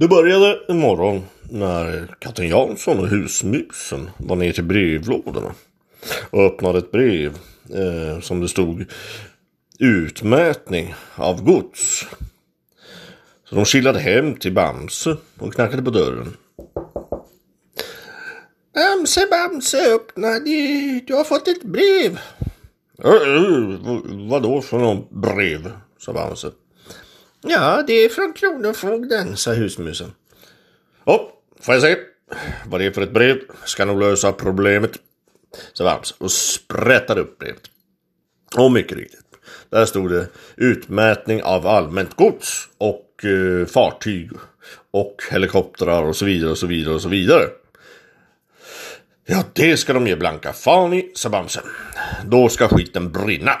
Det började en morgon när katten Jansson och husmusen var ner till brevlådorna och öppnade ett brev eh, som det stod utmätning av gods. Så de skillade hem till Bamse och knackade på dörren. Bamse, Bamse, öppna, du har fått ett brev. Eh, eh, äh, vad då för något brev? sa Bamse. Ja, det är från Kronofogden, sa husmusen. Ja, får jag se vad det är för ett brev? Ska nog lösa problemet. sa Bamse alltså. och sprättade upp brevet. Och mycket riktigt. Där stod det utmätning av allmänt gods och eh, fartyg och helikoptrar och så vidare och så vidare och så vidare. Ja, det ska de ge blanka fan i, sa Bamse. Då ska skiten brinna.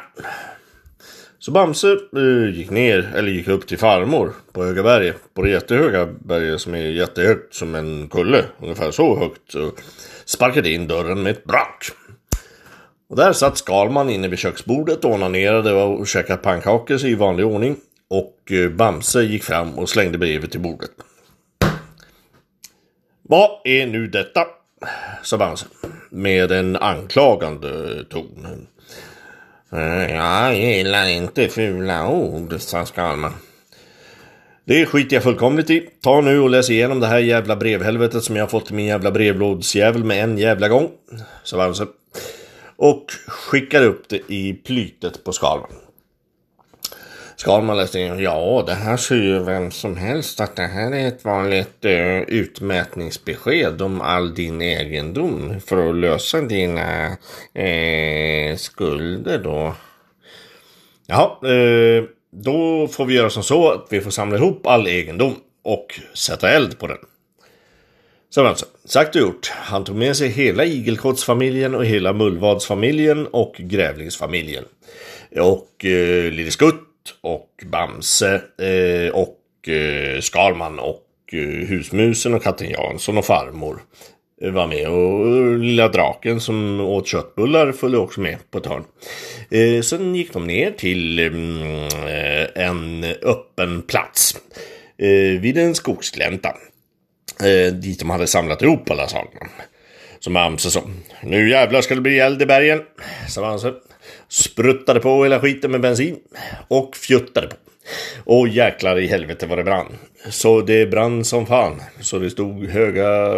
Så Bamse eh, gick ner, eller gick upp till farmor på Höga berget. På det jättehöga berget som är jättehögt som en kulle. Ungefär så högt. Så sparkade in dörren med ett brak. Och där satt Skalman inne vid köksbordet och onanerade och käkade pannkakor i vanlig ordning. Och eh, Bamse gick fram och slängde brevet till bordet. Vad är nu detta? sa Bamse med en anklagande ton. Eh, jag gillar inte fula ord, sa Skalman. Det skiter jag fullkomligt i. Ta nu och läs igenom det här jävla brevhelvetet som jag har fått i min jävla brevlådsjävel med en jävla gång. Sa Bamse. Och skickar upp det i plytet på Skalman. Skalman läste in, ja det här ser ju vem som helst att det här är ett vanligt uh, utmätningsbesked om all din egendom för att lösa dina uh, skulder då. Jaha, eh, då får vi göra som så att vi får samla ihop all egendom och sätta eld på den. Så alltså, sagt och gjort. Han tog med sig hela igelkottsfamiljen och hela mullvadsfamiljen och grävlingsfamiljen. Och eh, Lille Skutt och Bamse eh, och eh, Skalman och eh, Husmusen och katten Jansson och farmor var med och lilla draken som åt köttbullar följde också med på ett hörn. Eh, sen gick de ner till eh, en öppen plats eh, vid en skogsglänta eh, dit de hade samlat ihop alla sakerna. Som Bamse sa. Nu jävlar ska det bli eld i bergen, sa Bamse. Spruttade på hela skiten med bensin och fjuttade på. Och jäklar i helvete vad det brann. Så det brann som fan. Så det stod höga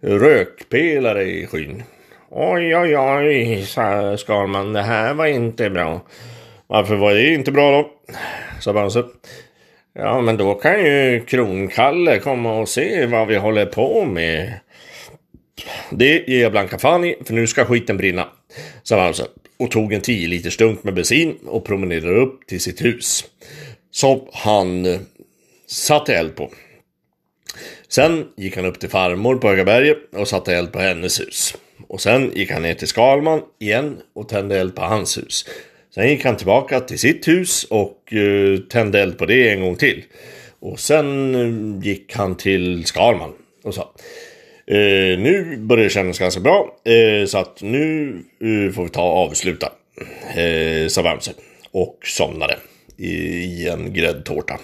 rökpelare i skyn. Oj, oj, oj, sa Skalman. Det här var inte bra. Varför var det inte bra då? sa Bamse. Ja, men då kan ju Kronkalle komma och se vad vi håller på med. Det ger jag blanka fan i, för nu ska skiten brinna. Sa Bamse och tog en 10 liter stunk med bensin och promenerade upp till sitt hus. Som han satte eld på. Sen gick han upp till farmor på Högaberget och satte eld på hennes hus. Och sen gick han ner till Skalman igen och tände eld på hans hus. Sen gick han tillbaka till sitt hus och uh, tände eld på det en gång till. Och sen uh, gick han till Skalman och sa uh, Nu börjar det kännas ganska bra så att nu får vi ta och avsluta. sa Bamse. Och somnade i, i en gräddtårta.